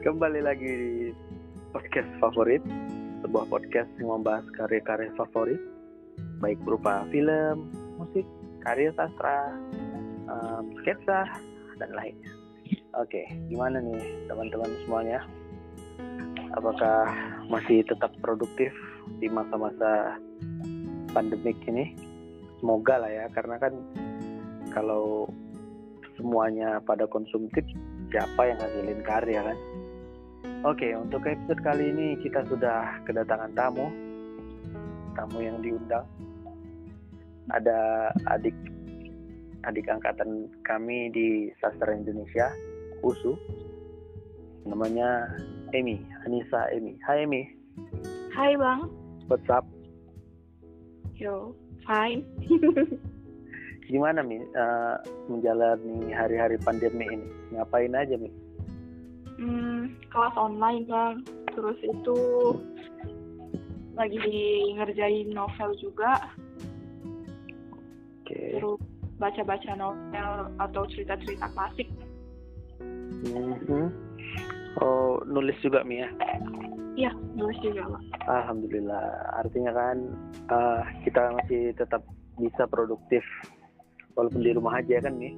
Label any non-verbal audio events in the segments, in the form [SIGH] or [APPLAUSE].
Kembali lagi di podcast favorit, sebuah podcast yang membahas karya-karya favorit, baik berupa film, musik, karya sastra, um, sketsa, dan lainnya. Oke, gimana nih teman-teman semuanya? Apakah masih tetap produktif di masa-masa pandemik ini? Semoga lah ya, karena kan kalau semuanya pada konsumtif, siapa yang ngasilin karya kan? Oke, untuk episode kali ini kita sudah kedatangan tamu, tamu yang diundang. Ada adik adik angkatan kami di sastra Indonesia, USU. Namanya Emi, Anissa Emi. Hai Emi. Hai bang. What's up? Yo, fine. [LAUGHS] Gimana Mi uh, menjalani hari-hari pandemi ini? Ngapain aja Mi? Hmm, kelas online bang. Terus itu lagi ngerjain novel juga. Oke. Okay. Terus baca-baca novel atau cerita-cerita klasik. Mm-hmm. Oh, nulis juga Mi ya? Iya, nulis juga Pak. Alhamdulillah. Artinya kan uh, kita masih tetap bisa produktif walaupun di rumah aja kan Mi?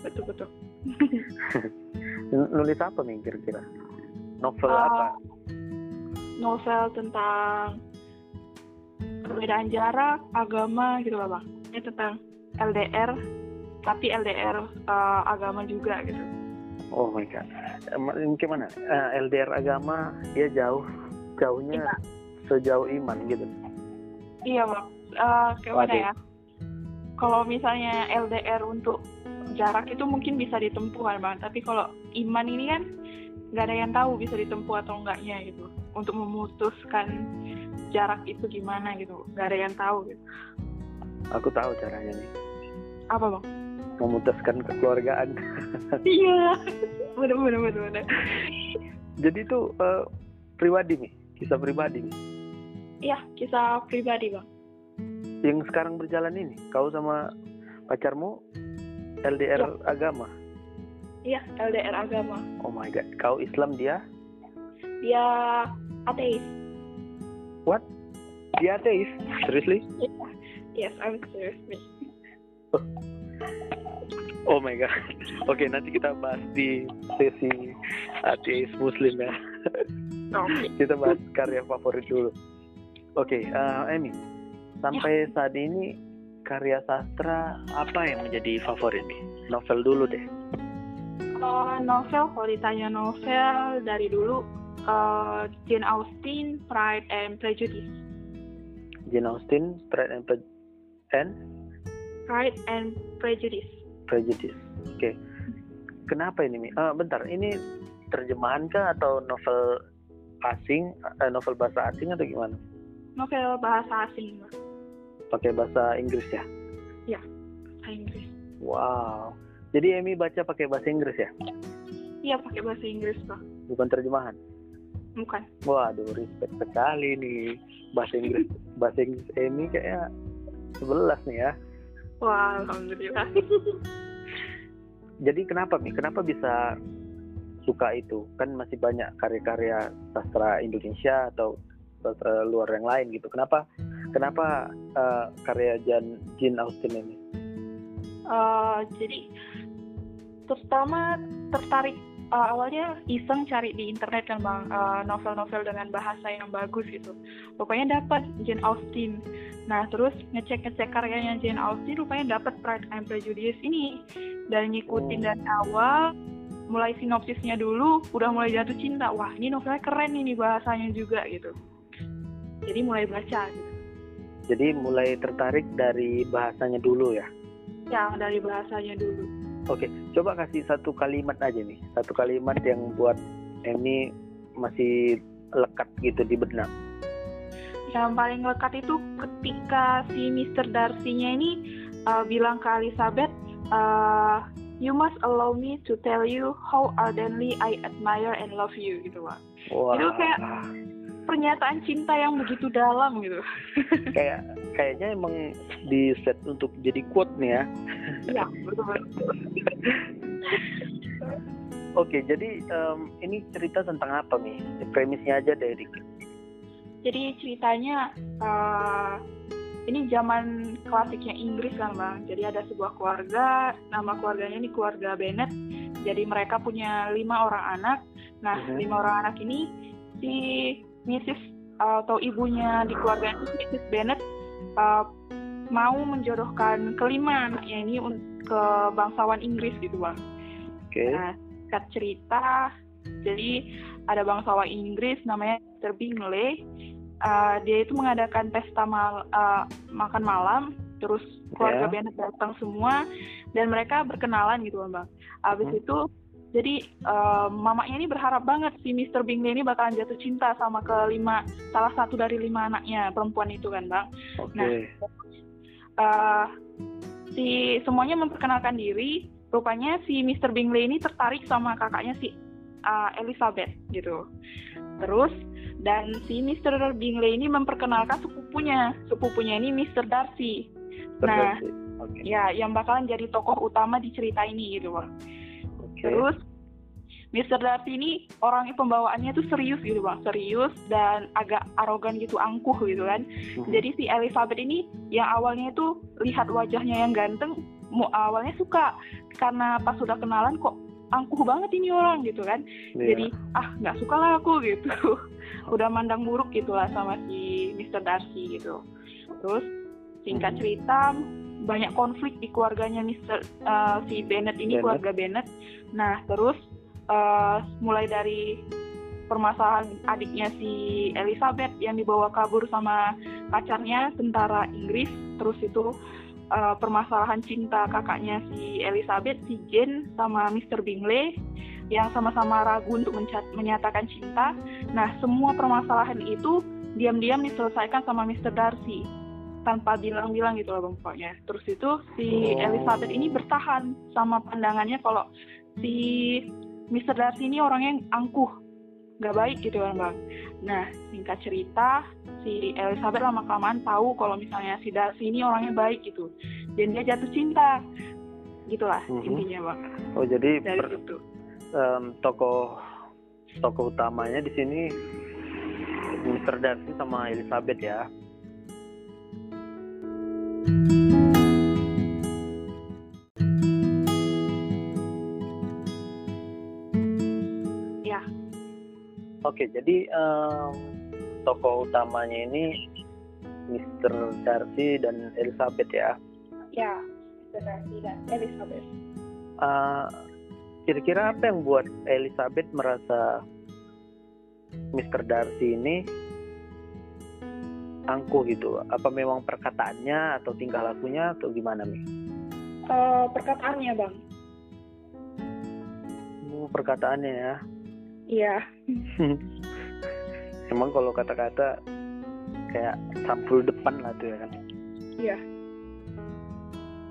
Betul betul. [LAUGHS] nulis apa nih kira-kira? Novel uh, apa? Novel tentang perbedaan jarak, agama gitu lah bang. Ini tentang LDR, tapi LDR uh, agama juga gitu. Oh my god, gimana? Uh, LDR agama dia jauh, jauhnya iya. sejauh iman gitu. Iya bang, uh, kayak mana ya? Kalau misalnya LDR untuk jarak itu mungkin bisa ditempuh kan bang tapi kalau iman ini kan nggak ada yang tahu bisa ditempuh atau enggaknya gitu. Untuk memutuskan jarak itu gimana gitu. Nggak ada yang tahu gitu. Aku tahu caranya nih. Apa bang? Memutuskan kekeluargaan. [LAUGHS] Iya. Benar benar benar benar jadi itu uh, pribadi nih kisah pribadi nih. Iya kisah pribadi bang. Yang sekarang berjalan ini kau sama pacarmu LDR ya. agama? Iya, LDR agama. Oh my god, kau Islam dia? Dia ateis. What? Dia ateis? Seriously? Yeah. Yes, I'm seriously. Oh. oh my god. Oke, okay, nanti kita bahas di sesi ateis muslim ya. Okay. kita bahas karya favorit dulu. Oke, okay, uh, Emi. Sampai ya. saat ini karya sastra apa yang menjadi favorit nih? Novel dulu deh. Uh, novel, kalau ditanya novel dari dulu, uh, Jane Austen, Pride and Prejudice. Jane Austen, Pride and Pre and Pride and Prejudice. Prejudice. Oke. Okay. Kenapa ini, Mi? Uh, bentar, ini terjemahan kah atau novel asing, uh, novel bahasa asing atau gimana? Novel bahasa asing, Mbak pakai bahasa Inggris ya? Iya, bahasa Inggris. Wow. Jadi Emi baca pakai bahasa Inggris ya? Iya, pakai bahasa Inggris, Pak. Bukan terjemahan? Bukan. Waduh, respect sekali nih. Bahasa Inggris [LAUGHS] bahasa Inggris Emi kayaknya sebelas nih ya. Wah, alhamdulillah. Jadi kenapa Mi? Kenapa bisa suka itu? Kan masih banyak karya-karya sastra Indonesia atau sastra luar yang lain gitu. Kenapa Kenapa uh, karya Jan Jin Austen ini? Uh, jadi pertama tertarik uh, awalnya iseng cari di internet kan bang novel-novel uh, dengan bahasa yang bagus gitu. Rupanya dapat Jane Austen. Nah terus ngecek-ngecek karyanya Jane Austen rupanya dapat Pride and Prejudice ini dan ngikutin dari awal mulai sinopsisnya dulu udah mulai jatuh cinta wah ini novelnya keren ini bahasanya juga gitu jadi mulai baca gitu jadi mulai tertarik dari bahasanya dulu ya? Ya, dari bahasanya dulu. Oke, coba kasih satu kalimat aja nih. Satu kalimat yang buat Emi masih lekat gitu di benak. Yang paling lekat itu ketika si Mr. Darcy-nya ini uh, bilang ke Elizabeth, uh, You must allow me to tell you how ardently I admire and love you gitu, Pak. Wow. Itu kayak pernyataan cinta yang begitu dalam gitu. [LAUGHS] Kayak kayaknya emang di set untuk jadi quote nih ya. Iya, betul. Oke, jadi um, ini cerita tentang apa nih? Premisnya aja deh. Jadi ceritanya uh, ini zaman klasiknya Inggris kan bang. Jadi ada sebuah keluarga, nama keluarganya ini keluarga Bennett. Jadi mereka punya lima orang anak. Nah uh -huh. lima orang anak ini si Mrs. Uh, atau ibunya di keluarga itu Mrs. Bennett uh, mau menjodohkan kelima anaknya ini ke bangsawan Inggris gitu bang. Oke. Okay. Nah, singkat cerita jadi ada bangsawan Inggris namanya Mr. Bingley uh, dia itu mengadakan pesta mal, uh, makan malam terus keluarga yeah. Bennett datang semua dan mereka berkenalan gitu bang abis hmm. itu jadi uh, mamanya ini berharap banget si Mr. Bingley ini bakalan jatuh cinta sama kelima salah satu dari lima anaknya perempuan itu kan bang okay. nah uh, si semuanya memperkenalkan diri rupanya si Mr. Bingley ini tertarik sama kakaknya si uh, Elizabeth gitu. Terus dan si Mr. Bingley ini memperkenalkan sepupunya, sepupunya ini Mr. Darcy. Nah, okay. ya yang bakalan jadi tokoh utama di cerita ini gitu, Bang. Okay. Terus Mr. Darcy ini orangnya pembawaannya tuh serius gitu bang, serius dan agak arogan gitu, angkuh gitu kan. Hmm. Jadi si Elizabeth ini yang awalnya itu lihat wajahnya yang ganteng, awalnya suka karena pas sudah kenalan kok angkuh banget ini orang gitu kan yeah. jadi ah nggak suka lah aku [LAUGHS] gitu udah mandang buruk gitulah sama si Mr. Darcy gitu terus singkat hmm. cerita banyak konflik di keluarganya Mr. Uh, si Bennett ini Bennett. keluarga Bennett nah terus uh, mulai dari permasalahan adiknya si Elizabeth yang dibawa kabur sama pacarnya tentara Inggris terus itu uh, permasalahan cinta kakaknya si Elizabeth, si Jane sama Mr. Bingley yang sama-sama ragu untuk menyatakan cinta. Nah, semua permasalahan itu diam-diam diselesaikan sama Mr. Darcy tanpa bilang-bilang gitu loh bang pokoknya. Terus itu si oh. Elizabeth ini bertahan sama pandangannya kalau si Mr. Darcy ini orangnya angkuh, nggak baik gitu kan bang. Nah, singkat cerita, si Elizabeth lama kelamaan tahu kalau misalnya si Darcy ini orangnya baik gitu, dan dia jatuh cinta, gitulah mm -hmm. intinya bang. Oh jadi Dari per, itu. Um, tokoh tokoh utamanya di sini Mr. Darcy sama Elizabeth ya. Oke, jadi um, tokoh utamanya ini Mr. Darcy dan Elizabeth ya? Ya, Mr. Darcy dan Elizabeth. Uh, kira-kira apa yang buat Elizabeth merasa Mr. Darcy ini angkuh gitu? Apa memang perkataannya atau tingkah lakunya atau gimana nih? Uh, perkataannya bang. Oh, perkataannya ya? Iya. [LAUGHS] Emang kalau kata-kata kayak sampul depan lah tuh ya kan? Iya.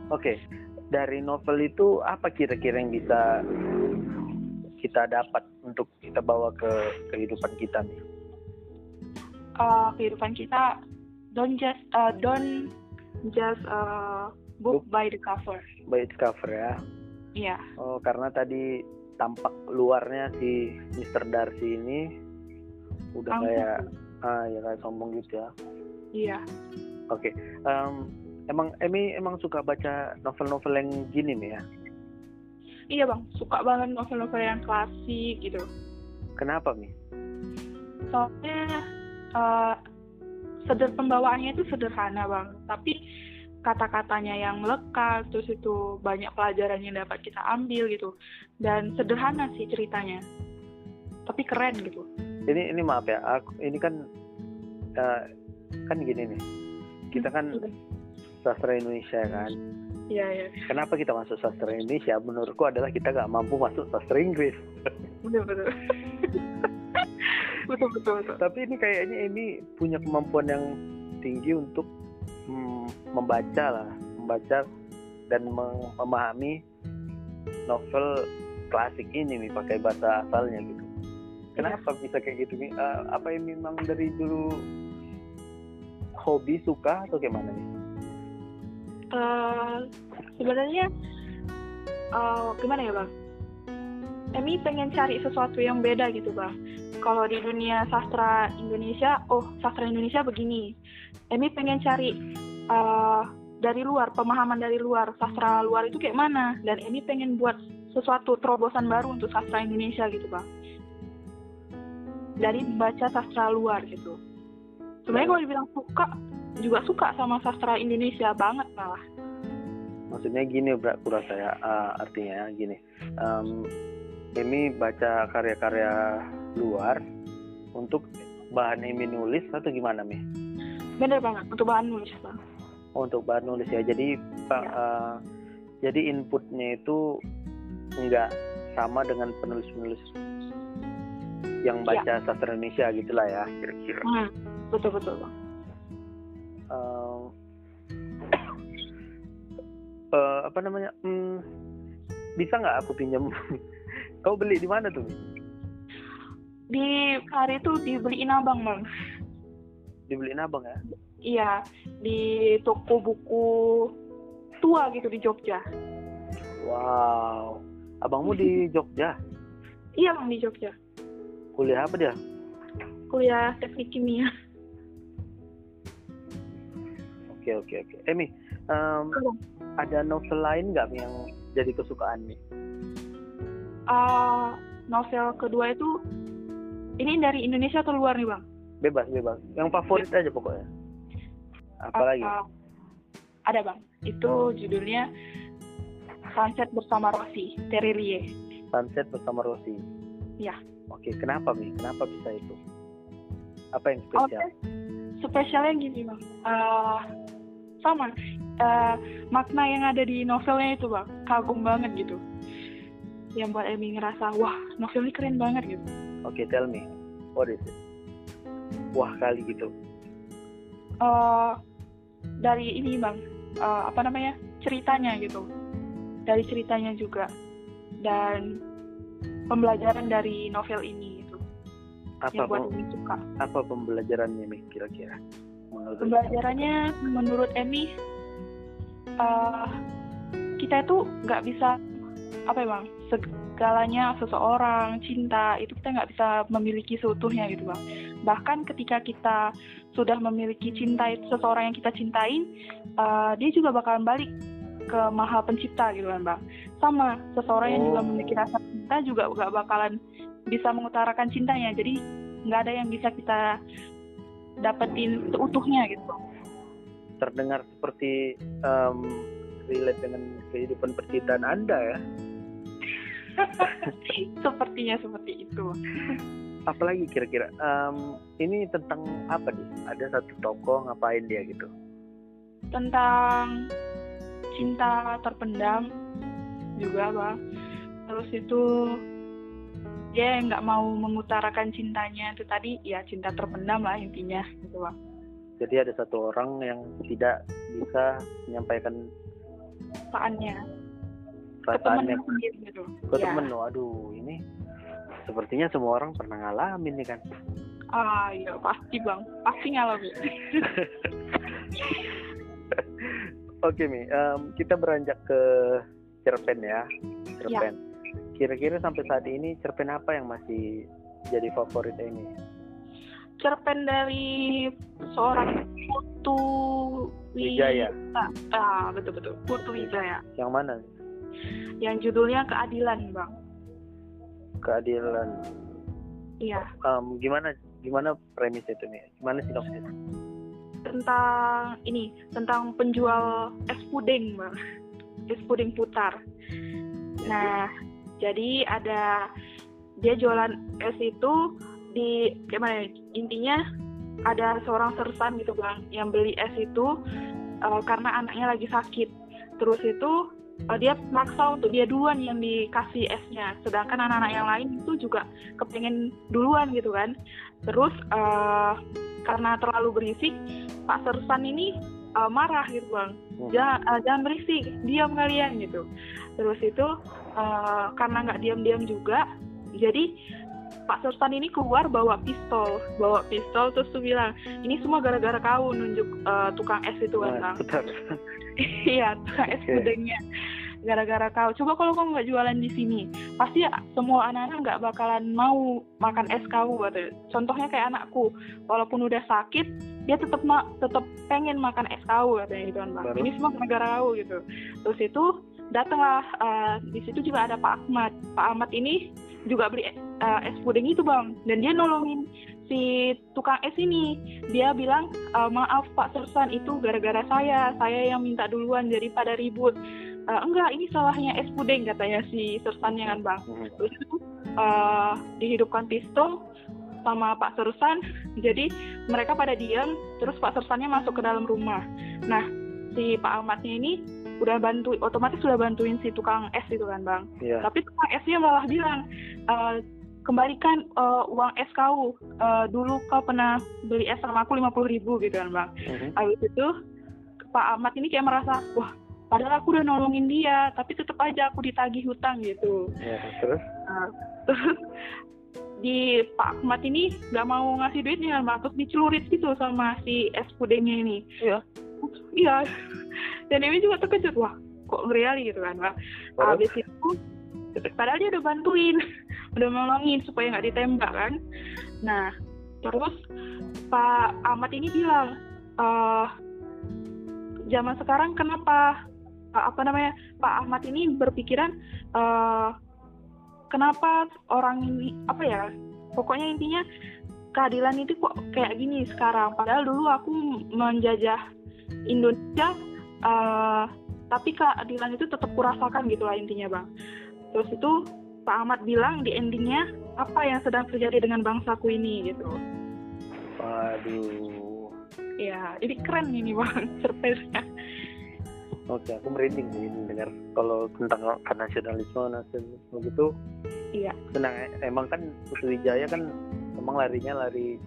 Oke, dari novel itu apa kira-kira yang bisa kita dapat untuk kita bawa ke kehidupan kita nih? Uh, kehidupan kita don't just uh, don't just uh, book, book by the cover. By the cover ya. Iya. Oh, karena tadi tampak luarnya si Mr. Darcy ini udah Angkut. kayak ah ya kayak sombong gitu ya iya oke okay. um, emang Emi emang suka baca novel-novel yang gini nih ya iya bang suka banget novel-novel yang klasik gitu kenapa mi soalnya uh, seder pembawaannya itu sederhana bang tapi kata-katanya yang lekat terus itu banyak pelajaran yang dapat kita ambil gitu dan sederhana sih ceritanya tapi keren gitu ini ini maaf ya aku ini kan uh, kan gini nih kita kan hmm. sastra Indonesia kan Iya, iya. Kenapa kita masuk sastra Indonesia? Menurutku adalah kita nggak mampu masuk sastra Inggris. Betul, [LAUGHS] betul. betul, betul. Tapi ini kayaknya ini punya kemampuan yang tinggi untuk membaca lah membaca dan memahami novel klasik ini nih pakai bahasa asalnya gitu kenapa ya. bisa kayak gitu nih uh, apa ini memang dari dulu hobi suka atau gimana nih uh, sebenarnya uh, gimana ya bang Emi pengen cari sesuatu yang beda gitu bang. Kalau di dunia sastra Indonesia, oh sastra Indonesia begini. Emi pengen cari uh, dari luar, pemahaman dari luar, sastra luar itu kayak mana. Dan Emi pengen buat sesuatu terobosan baru untuk sastra Indonesia gitu bang. Dari baca sastra luar gitu. Sebenarnya kalau dibilang suka, juga suka sama sastra Indonesia banget malah. Maksudnya gini, Bro, kurasa ya, uh, artinya gini. Um, Emi baca karya-karya luar untuk bahan Emi nulis atau gimana Mi? Bener banget untuk bahan nulis bang. Oh, untuk bahan nulis ya. Jadi pak, ya. uh, jadi inputnya itu nggak sama dengan penulis-penulis yang baca ya. sastra Indonesia gitulah ya kira-kira. Hmm, betul betul bang. Uh, uh, apa namanya? Hmm, bisa nggak aku pinjam [LAUGHS] Kau beli di mana tuh? Di hari itu dibeliin abang bang. Dibeliin abang ya? Iya, di toko buku tua gitu di Jogja. Wow, abangmu di [LAUGHS] Jogja? iya bang di Jogja. Kuliah apa dia? Kuliah teknik kimia. Oke oke oke. Emi, um, ada novel lain nggak yang jadi kesukaan nih? uh, novel kedua itu ini dari Indonesia atau luar nih bang? Bebas bebas. Yang favorit aja pokoknya. Apalagi? Uh, ada bang. Itu judulnya Sunset bersama Rosi, Terilie. Sunset bersama Rosi. Ya. Oke, kenapa nih? Kenapa bisa itu? Apa yang spesial? Okay. Spesialnya gini bang. Uh, sama. Uh, makna yang ada di novelnya itu bang, kagum banget gitu yang buat Emi ngerasa wah novel ini keren banget gitu okay, tell me what is it? Wah kali gitu. Uh, dari ini bang. Uh, apa namanya? Ceritanya gitu. Dari ceritanya juga. Dan pembelajaran dari novel ini gitu. Apa yang buat Emi suka. apa pembelajarannya nih kira-kira? Pembelajarannya menurut Emi uh, kita itu nggak bisa apa ya bang? Segalanya seseorang cinta itu kita nggak bisa memiliki seutuhnya gitu bang. Bahkan ketika kita sudah memiliki cinta seseorang yang kita cintain uh, dia juga bakalan balik ke maha pencipta gitu kan bang. Sama seseorang yang juga oh. memiliki rasa cinta juga nggak bakalan bisa mengutarakan cintanya. Jadi nggak ada yang bisa kita dapetin seutuhnya gitu. Terdengar seperti um, relate dengan kehidupan percintaan anda ya [LAUGHS] Sepertinya seperti itu. Apalagi kira-kira um, ini tentang apa nih? Ada satu tokoh ngapain dia gitu? Tentang cinta terpendam juga bang. Terus itu dia nggak mau mengutarakan cintanya itu tadi ya cinta terpendam lah intinya gitu bang. Jadi ada satu orang yang tidak bisa menyampaikan perasaannya ke temen sendiri gitu. Ke ya. temen aduh ini sepertinya semua orang pernah ngalamin nih kan? Ah iya pasti bang. Pasti ngalamin. [LAUGHS] Oke mi um, kita beranjak ke cerpen ya cerpen. Ya. kira-kira sampai saat ini cerpen apa yang masih jadi favorit ini? Cerpen dari seorang Putu Wijaya. Ah, betul betul. Putu Wijaya. Yang mana? yang judulnya keadilan bang keadilan iya um, gimana gimana premis itu nih gimana sinopsis tentang ini tentang penjual es puding bang es puding putar nah jadi ada dia jualan es itu di gimana ya, intinya ada seorang sersan gitu bang yang beli es itu uh, karena anaknya lagi sakit. Terus itu uh, dia maksa untuk dia duluan yang dikasih esnya. Sedangkan anak-anak yang lain itu juga kepengen duluan gitu kan. Terus uh, karena terlalu berisik Pak Sersan ini uh, marah gitu bang. Hmm. jangan, uh, jangan berisik diam kalian gitu. Terus itu uh, karena nggak diam-diam juga jadi Pak Sersan ini keluar bawa pistol, bawa pistol terus tuh bilang ini semua gara-gara kau nunjuk uh, tukang es itu kan, [LAUGHS] Iya, tukang es pudingnya. gara-gara kau. Coba kalau kau nggak jualan di sini pasti semua anak-anak nggak bakalan mau makan es kau gitu contohnya kayak anakku walaupun udah sakit dia tetap ma tetap pengen makan es kau katanya gitu kan bang ini semua gara-gara kau gitu. Terus itu datanglah uh, di situ juga ada Pak Ahmad. Pak Ahmad ini juga beli uh, es puding itu bang. Dan dia nolongin si tukang es ini. Dia bilang e, maaf Pak Sersan itu gara-gara saya. Saya yang minta duluan daripada ribut. E, enggak ini salahnya es puding katanya si Sersannya kan bang. Mhm. terus itu uh, dihidupkan pistol sama Pak Sersan. [LAUGHS] Jadi mereka pada diam terus Pak Sersannya masuk ke dalam rumah. Nah si Pak Ahmadnya ini udah bantu otomatis sudah bantuin si tukang es itu kan bang. Iya. tapi tukang esnya malah bilang "Eh, kembalikan eh, uang es kau. Eh, dulu kau pernah beli es sama aku lima puluh ribu gitu kan bang. Mhm. habis itu Pak Ahmad ini kayak merasa wah padahal aku udah nolongin dia tapi tetap aja aku ditagih hutang gitu. Iya, terus? Nah, terus di Pak Ahmad ini nggak mau ngasih duitnya kan bang. Terus dicelurit gitu sama si es pudingnya ini. Iya. iya dan ini juga terkejut wah kok ngereali gitu kan Terus? habis itu padahal dia udah bantuin [LAUGHS] udah nolongin supaya nggak ditembak kan nah terus Pak Ahmad ini bilang eh zaman sekarang kenapa eh, apa namanya Pak Ahmad ini berpikiran eh kenapa orang ini apa ya pokoknya intinya keadilan itu kok kayak gini sekarang padahal dulu aku menjajah Indonesia eh tapi keadilan itu tetap kurasakan gitu lah intinya bang. Terus itu Pak Ahmad bilang di endingnya apa yang sedang terjadi dengan bangsaku ini? gitu. Waduh. Ya ini keren ini bang [LAUGHS] surprise-nya. Oke aku merinding sih dengar kalau tentang nasionalisme nasionalisme gitu. Iya. Senang emang kan Putu Wijaya kan emang larinya lari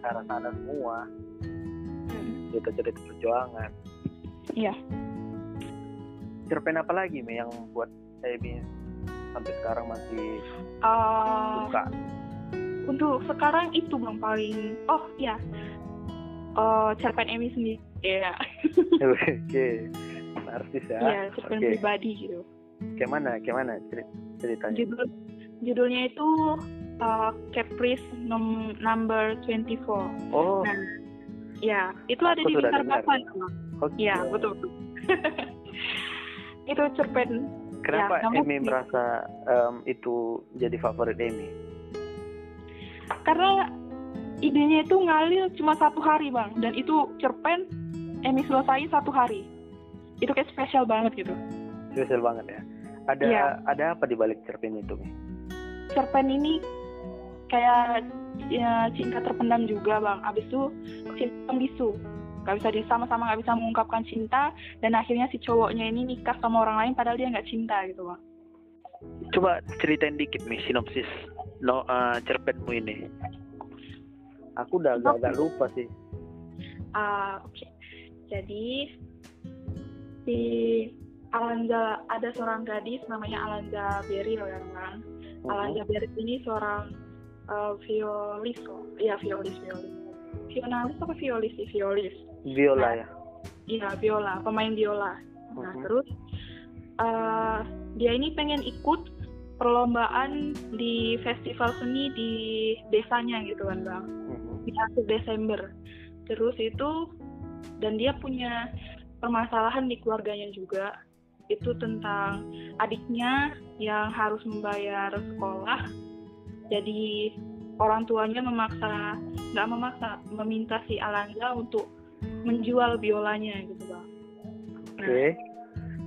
ke arah sana semua. Cerita-cerita perjuangan iya. Cerpen apa lagi Mi yang buat Amy sampai sekarang masih Eh, suka. untuk sekarang itu bang paling oh ya Eh, cerpen Emi sendiri ya [LAUGHS] oke artis ya. Iya cerpen oke. pribadi gitu. Kayak mana kayak mana ceritanya? Judul judulnya itu uh, Caprice number 24 oh. Nah ya itu ada Aku di Bintar dengar. Bapan oke iya betul [LAUGHS] itu cerpen. Kenapa Ya, Amy merasa em, itu jadi favorit Amy? Karena idenya itu ngalir cuma satu hari bang. Dan itu cerpen Emi selesai satu hari. Itu kayak spesial banget gitu. Spesial banget ya. Ada Iya. ada apa di balik cerpen itu Mi? cerpen ini kayak ya, cinta terpendam juga bang. Abis itu cinta bisu gak bisa di sama-sama nggak bisa mengungkapkan cinta dan akhirnya si cowoknya ini nikah sama orang lain padahal dia nggak cinta gitu bang coba ceritain dikit Mi sinopsis no eh, cerpenmu ini aku udah agak-agak lupa sih Ah, oke. Jadi di Alanza ada seorang gadis namanya Alanza Beril ya bang. Mhm. Alanza Beril ini seorang eh, violis kok. Iya violis violis. Vionalis apa violis sih violis? Viola ya Iya viola, pemain biola. Nah Mhm. terus eh, dia ini pengen ikut perlombaan di festival seni di desanya gitu kan bang Mhm. di akhir Desember. Terus itu dan dia punya permasalahan di keluarganya juga. Itu tentang adiknya yang harus membayar sekolah. Jadi orang tuanya memaksa, nggak memaksa, meminta si Alanza untuk menjual biolanya gitu bang. Nah, oke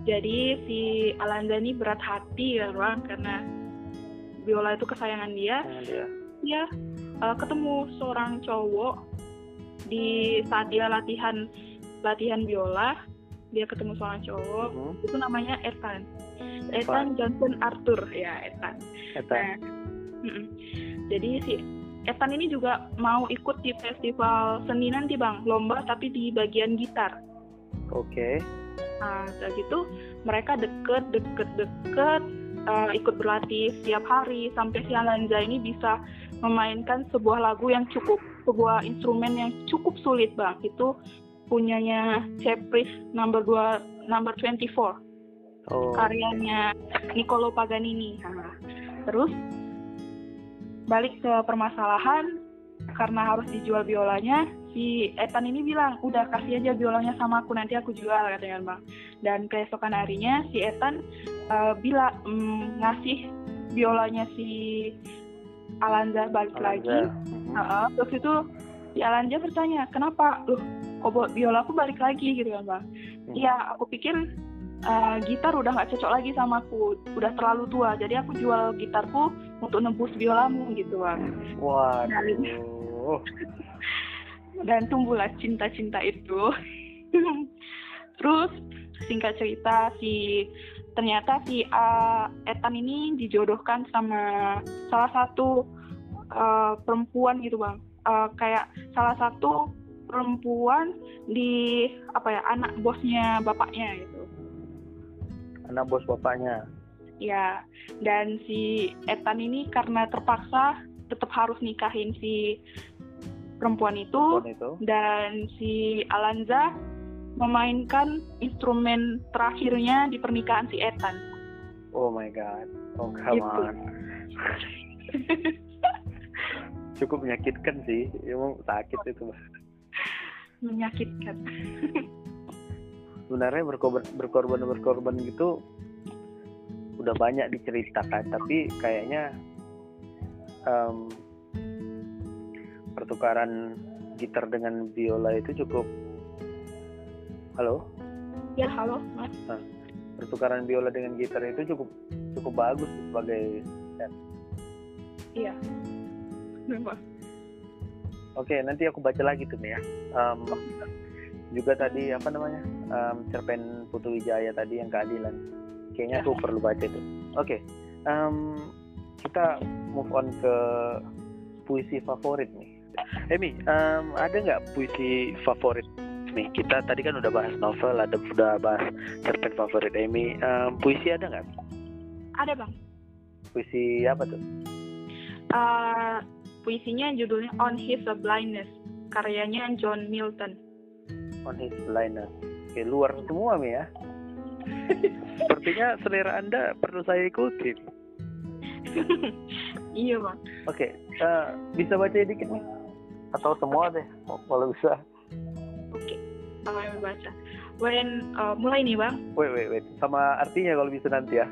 jadi si Alanza ini berat hati ya bang karena biola itu kesayangan dia dia dia uh, ketemu seorang cowok di saat dia latihan latihan biola dia ketemu seorang cowok Mhm. itu namanya Ethan. Ethan Johnson Arthur ya Ethan Eta. Nah, mm-mm. jadi si Ethan ini juga mau ikut di festival seni nanti bang lomba tapi di bagian gitar oke Nah, udah gitu mereka deket, deket, deket, eh, ikut berlatih setiap hari sampai si Alanza ini bisa memainkan sebuah lagu yang cukup, sebuah instrumen yang cukup sulit bang. Itu punyanya Caprice number 2, number 24. Oh. karyanya Niccolo Paganini. Nah, terus balik ke permasalahan karena harus dijual biolanya, si Ethan ini bilang, udah kasih aja biolanya sama aku nanti aku jual katanya bang. Dan keesokan harinya si Ethan uh, bilang mm, ngasih biolanya si Alanza balik Alanza. lagi. Mhm. Nah, terus itu si Alanza bertanya, kenapa? Loh, kok biola aku balik lagi gitu kan bang? Hmm. Iya, aku pikir uh, gitar udah nggak cocok lagi sama aku, udah terlalu tua. Jadi aku jual gitarku untuk nebus biolamu gitu bang. Waduh. Dan tumbuhlah cinta-cinta itu. [LAUGHS] Terus singkat cerita si ternyata si uh, Ethan ini dijodohkan sama salah satu uh, perempuan gitu bang. Uh, kayak salah satu perempuan di apa ya anak bosnya bapaknya gitu. Anak bos bapaknya. Ya, dan si Ethan ini karena terpaksa tetap harus nikahin si perempuan itu itu. dan si Alanza memainkan instrumen terakhirnya di pernikahan si Ethan. Oh my god. Oh come Gitu. on. [LAUGHS] Cukup menyakitkan sih. Emang sakit itu. Menyakitkan. [LAUGHS] Sebenarnya berkorban berkorban berkorban gitu udah banyak diceritakan, tapi kayaknya em, pertukaran gitar dengan biola itu cukup. Halo. Ya, halo, Mas. pertukaran biola dengan gitar itu cukup cukup bagus sebagai Iya. Memang. oke nanti aku baca lagi tuh nih ya Em, juga tadi apa namanya Em, cerpen Putu Wijaya tadi yang keadilan kayaknya Ya. aku perlu baca itu oke em, kita move on ke puisi favorit nih Emi em, ada nggak puisi favorit nih kita tadi kan udah bahas novel ada udah bahas cerpen favorit Emi Em, puisi ada nggak Ada, Bang. puisi apa tuh Uh, puisinya judulnya On His Blindness, karyanya John Milton. on his blindness. Oke, luar semua Mi ya. Sepertinya selera Anda perlu saya ikuti. [LAUGHS] iya, Bang. Oke, eh, bisa baca dikit nih? Atau semua deh, kalau bisa. Oke. Apa yang baca? When uh, mulai nih, Bang. Wait, wait, wait. Sama artinya kalau bisa nanti ya. [LAUGHS]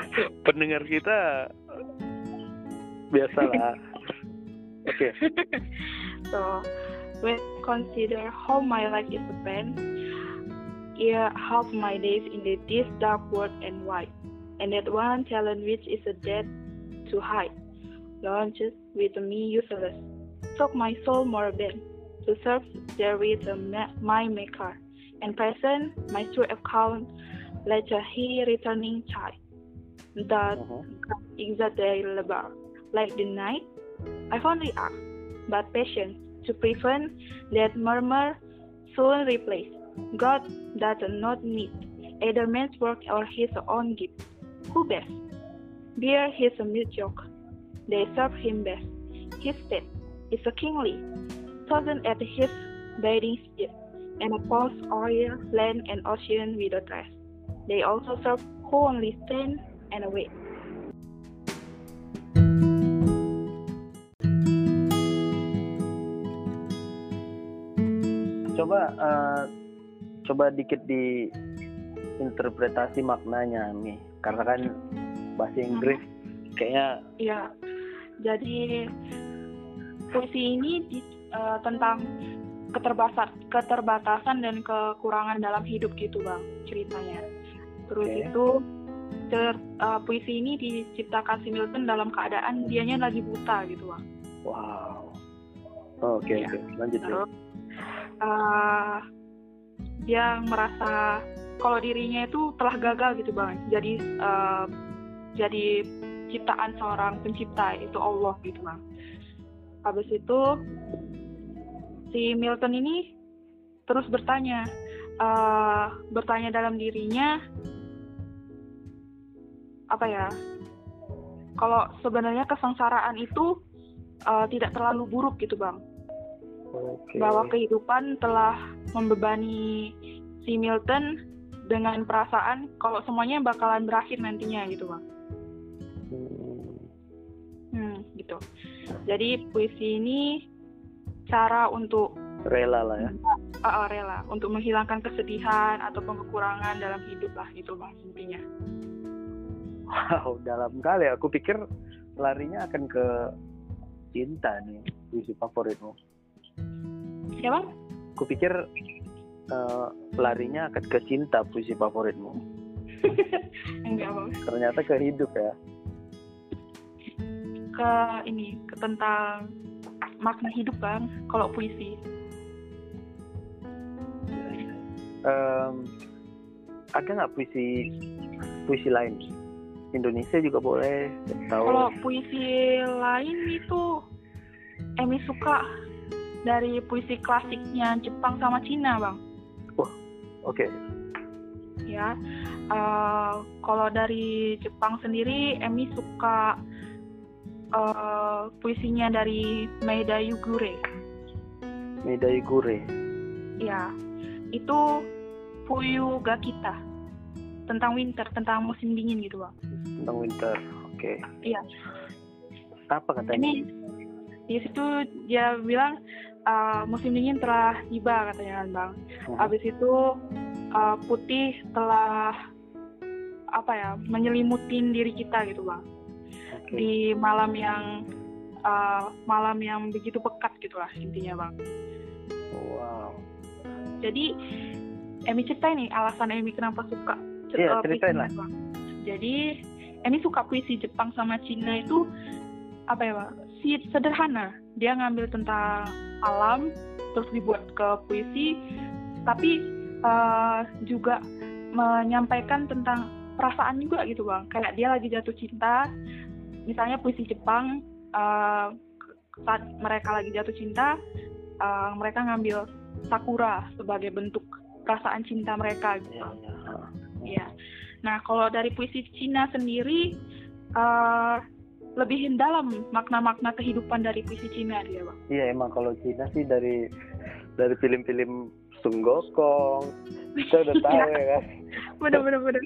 Oke. Pendengar kita biasalah. Oke, [LAUGHS] So, when I consider how my life is spent, yeah, half my days in the this dark world and white, and that one talent which is a dead to hide, launches with me useless, took my soul more than to serve there with a ma- my maker, and present my true account, like a he returning child, that is a day labor, like the night. I only ask, but patience to prevent that murmur soon replace. God does not need either man's work or his own gift. Who best? Bear his mediocre. They serve him best. His state is a kingly, chosen at his bathing seat, and upon oil, land, and ocean without rest. They also serve who only stand and wait. coba eh, coba dikit di interpretasi maknanya Mi. Karena kan bahasa Inggris kayaknya Ya, jadi puisi ini di- eh, tentang keterbatasan, keterbatasan dan kekurangan dalam hidup gitu bang ceritanya. Terus Oke. itu cer- eh, puisi ini diciptakan si Milton dalam keadaan dianya lagi buta gitu bang. wow. Oh, Oke Ya. oke lanjut. Terus eh, dia merasa kalau dirinya itu telah gagal gitu bang. Jadi eh, jadi ciptaan seorang pencipta itu Allah gitu bang. Habis itu si Milton ini terus bertanya, eh, bertanya dalam dirinya apa ya? Kalau sebenarnya kesengsaraan itu eh, tidak terlalu buruk gitu bang Oke. bahwa kehidupan telah membebani si Milton dengan perasaan kalau semuanya bakalan berakhir nantinya gitu bang. Hmm. Hmm, gitu. Jadi puisi ini cara untuk Rela lah ya. uh, uh, rela untuk menghilangkan kesedihan atau kekurangan dalam hidup lah itu bang intinya. Wow, dalam kali. Aku pikir larinya akan ke cinta nih, puisi favoritmu. Ya bang? Aku pikir eh, larinya akan ke cinta puisi favoritmu. [LAUGHS] Enggak bang. Ternyata ke hidup ya. Ke ini ke tentang makna hidup bang. Kalau puisi. Em, ada nggak puisi puisi lain? Indonesia juga boleh. Tahu? Kalau puisi lain itu Emi suka dari puisi klasiknya Jepang sama Cina bang. Oke. Ya, Eh, kalau dari Jepang sendiri Emi suka eh, puisinya dari Maeda Yugure. Medai Gure. Ya, itu Fuyu ga Kita tentang winter, tentang musim dingin gitu bang. tentang winter. Oke. Iya. Apa katanya? Ini di situ dia bilang uh, musim dingin telah tiba katanya kan bang. Mhm. Habis itu uh, putih telah apa ya menyelimutin diri kita gitu bang Oke. di malam yang uh, malam yang begitu pekat gitulah intinya bang. Wow. Jadi Emi ceritain nih alasan Emi kenapa suka ce- Iya, ceritain lah. Bang. Jadi Emi suka puisi Jepang sama Cina itu apa ya Bang? Sederhana. Dia ngambil tentang alam terus dibuat ke puisi tapi uh, juga menyampaikan tentang perasaan juga gitu Bang. Kayak dia lagi jatuh cinta. Misalnya puisi Jepang uh, saat mereka lagi jatuh cinta uh, mereka ngambil sakura sebagai bentuk perasaan cinta mereka gitu. Ha. Iya. Nah, kalau dari puisi Cina sendiri eh, lebih dalam makna-makna kehidupan dari puisi Cina dia, Bang. Iya emang kalau Cina sih dari dari film-film Sung Gokong kita udah tahu ya kan [LAUGHS] Bener-bener bener.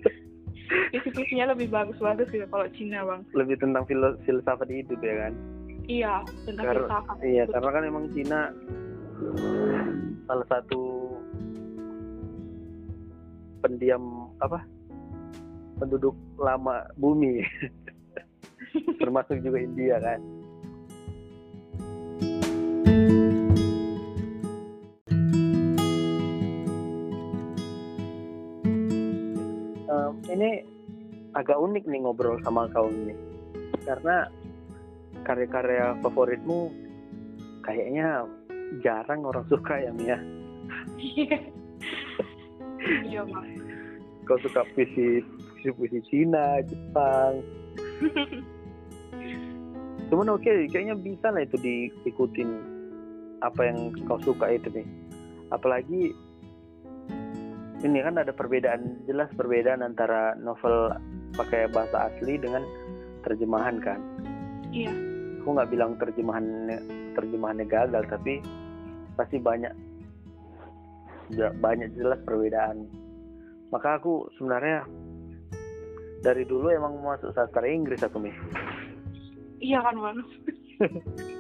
Puisi-puisinya lebih bagus-bagus gitu kalau Cina, Bang. lebih tentang filo- filsafat hidup ya kan Iya, tentang Kar- filsafat. iya karena kan emang Cina salah satu pendiam apa penduduk lama bumi [LAUGHS] [LAUGHS] termasuk juga India kan? Em, ini agak unik nih ngobrol sama kau ini. Karena karya-karya favoritmu kayaknya jarang orang [LAUGHS] suka ya. Mia Iya, Bang. kau suka puisi puisi Cina Jepang [LAUGHS] cuman oke kayaknya bisa lah itu diikutin apa yang kau suka itu nih apalagi ini kan ada perbedaan jelas perbedaan antara novel pakai bahasa asli dengan terjemahan kan? Iya. aku nggak bilang terjemahannya terjemahannya gagal tapi pasti banyak banyak jelas perbedaan. Maka aku sebenarnya dari dulu emang masuk sastra Inggris aku nih Iya kan, Bang. [LAUGHS]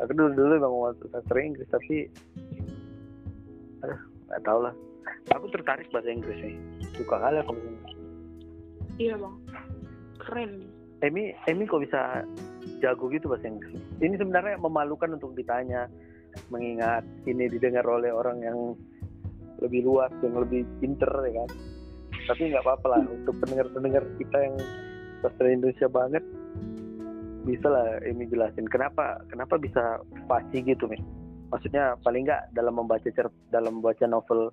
aku dulu dulu emang mau sastra Inggris tapi aduh nggak tahu lah aku tertarik bahasa Inggris nih suka kali aku bahasa Inggris Iya, Bang. Keren. Emi Emi kok bisa jago gitu bahasa Inggris ini sebenarnya memalukan untuk ditanya mengingat ini didengar oleh orang yang lebih luas yang lebih pinter ya kan tapi nggak apa-apa lah untuk pendengar-pendengar kita yang sastra Indonesia banget bisa lah Emi jelasin. Kenapa kenapa bisa fasih gitu nih maksudnya paling nggak dalam membaca cer dalam membaca novel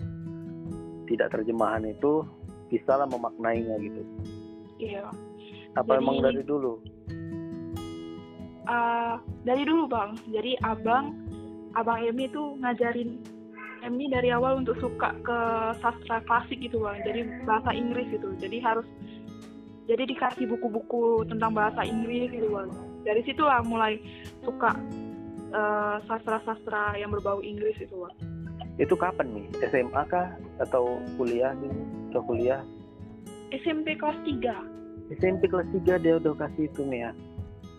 tidak terjemahan itu bisa lah memaknainya gitu. Iya. apa Jadi- emang dari dulu? Eh, dari dulu bang. Jadi abang abang Emi tuh ngajarin Emi dari awal untuk suka ke sastra klasik gitu bang. Jadi bahasa Inggris gitu. Jadi harus jadi dikasih buku-buku tentang bahasa Inggris gitu bang dari situlah mulai suka eh, sastra-sastra yang berbau Inggris itu bang Itu kapan nih? SMA kah atau kuliah nih? Atau kuliah? SMP kelas 3. SMP kelas 3 dia udah kasih itu nih ya.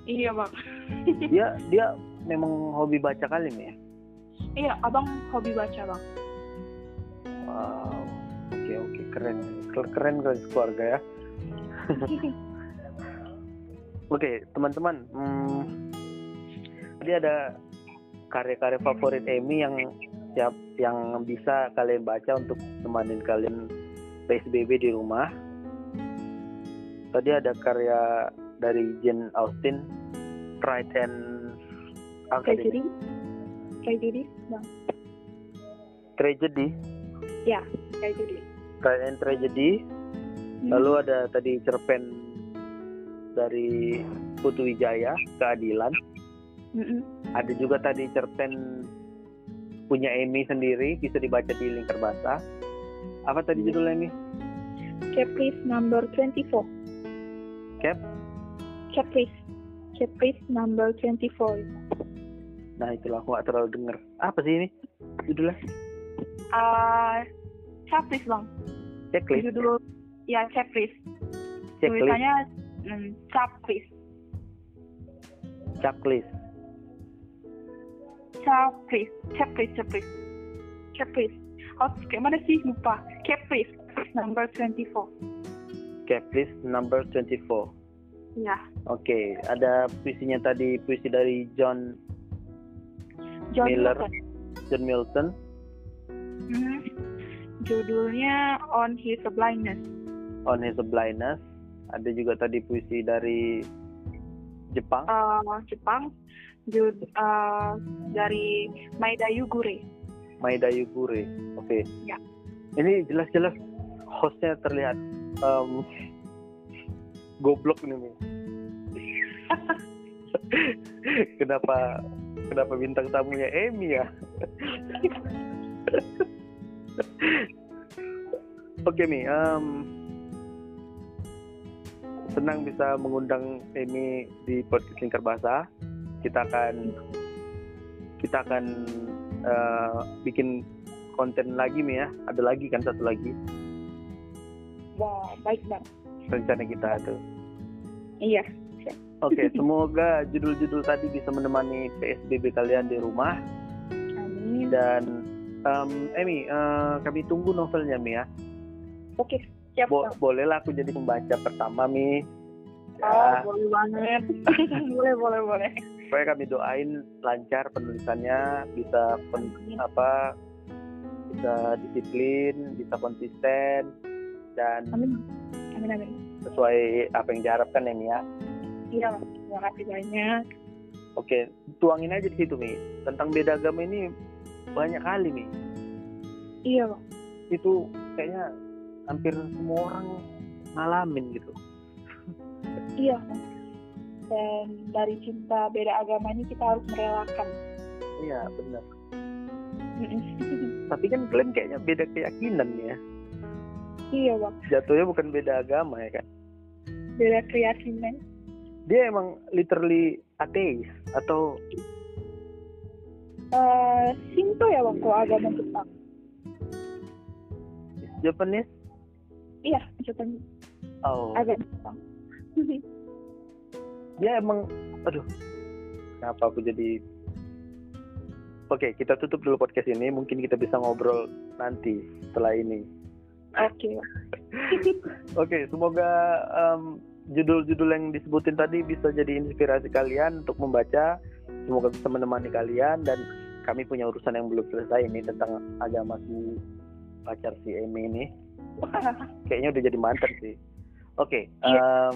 Iya, Bang. [LAUGHS] Dia dia memang hobi baca kali nih ya. Iya, Abang hobi baca, Bang. Wow. Oke oke keren. Keren keren keluarga ya. [LAUGHS] Oke, teman-teman. Hmm, tadi ada karya-karya favorit Emi yang siap yang bisa kalian baca untuk nemenin kalian PSBB di rumah. Tadi ada karya dari Jane Austen, Pride and? Kayak jadi, Bang. Tragedy, Ya, jadi. Pride and Tragedy. Hmm. Lalu ada tadi cerpen dari Putu Wijaya, Keadilan. Mm-mm. Ada juga tadi cerpen punya Emi sendiri, bisa dibaca di Lingkar Basah. Apa tadi Hmm. judulnya Emi? Caprice number 24. Cap? Caprice. Caprice number 24. Nah itulah aku gak terlalu denger. Apa sih ini judulnya? Ah, Caprice, Bang. Checklist. Judul ya Caprice. Checklist. Tulisannya mm, Caprice. Checklist. Caprice. Caprice, Caprice. Caprice. Oh, kayak mana sih? Lupa. Caprice. Caprice number 24. Checklist number 24. Ya. Oke, ada puisinya tadi puisi dari John John Miller. Milton. John Milton. Hmm. Judulnya On His Blindness. On His Blindness. Ada juga tadi puisi dari Jepang. Uh, Jepang. Jud, uh, dari Maeda Yugure. Maeda Yugure. Oke. Ya. Ini jelas-jelas hostnya terlihat em, goblok nih. [LAUGHS] Kenapa kenapa bintang tamunya Emi ya? [LAUGHS] Oke Mi, em, senang bisa mengundang Emi di podcast Lingkar Bahasa. Kita akan kita akan eh, bikin konten lagi Mi ya. Ada lagi kan satu lagi Wah, baik bang. rencana kita tuh. Iya. Oke, [LAUGHS] semoga judul-judul tadi bisa menemani PSBB kalian di rumah Amin. dan Emi, eh, kami tunggu novelnya Mi ya. Oke, siap Bo- bang. bolehlah aku jadi pembaca pertama Mi. Oh, Ya, boleh banget. [LAUGHS] boleh, boleh, boleh. supaya kami doain lancar penulisannya, bisa pen- apa bisa disiplin, bisa konsisten dan Amin. Amin, amin. sesuai apa yang diharapkan ya Mi ya. Iya, terima kasih banyak. Oke, tuangin aja di situ Mi. Tentang beda agama ini banyak kali Mi. Iya, bang. Itu kayaknya hampir semua orang ngalamin gitu. Iya. Dan dari cinta beda agama ini kita harus merelakan. Iya, benar. [LAUGHS] Tapi kan kalian kayaknya beda keyakinan ya. iya, bang. Jatuhnya bukan beda agama ya kan. Beda keyakinan. Dia emang literally ateis atau Eh, Shinto ya, bang, kalau agama Jepang. Japanese? Iya, Jepang. Oh, Agama Jepang. dia [LAUGHS] emang aduh. Kenapa aku jadi Oke, kita tutup dulu podcast ini. Mungkin kita bisa ngobrol nanti setelah ini. Oke. [LAUGHS] Oke, semoga em, judul-judul yang disebutin tadi bisa jadi inspirasi kalian untuk membaca. Semoga bisa menemani kalian dan kami punya urusan yang belum selesai ini tentang agama si pacar si Emi ini. [LAUGHS] Kayaknya udah jadi mantan sih. Oke, Iya. em,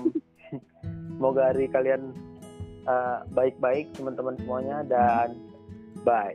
[LAUGHS] semoga hari kalian eh, baik-baik teman-teman semuanya dan bye.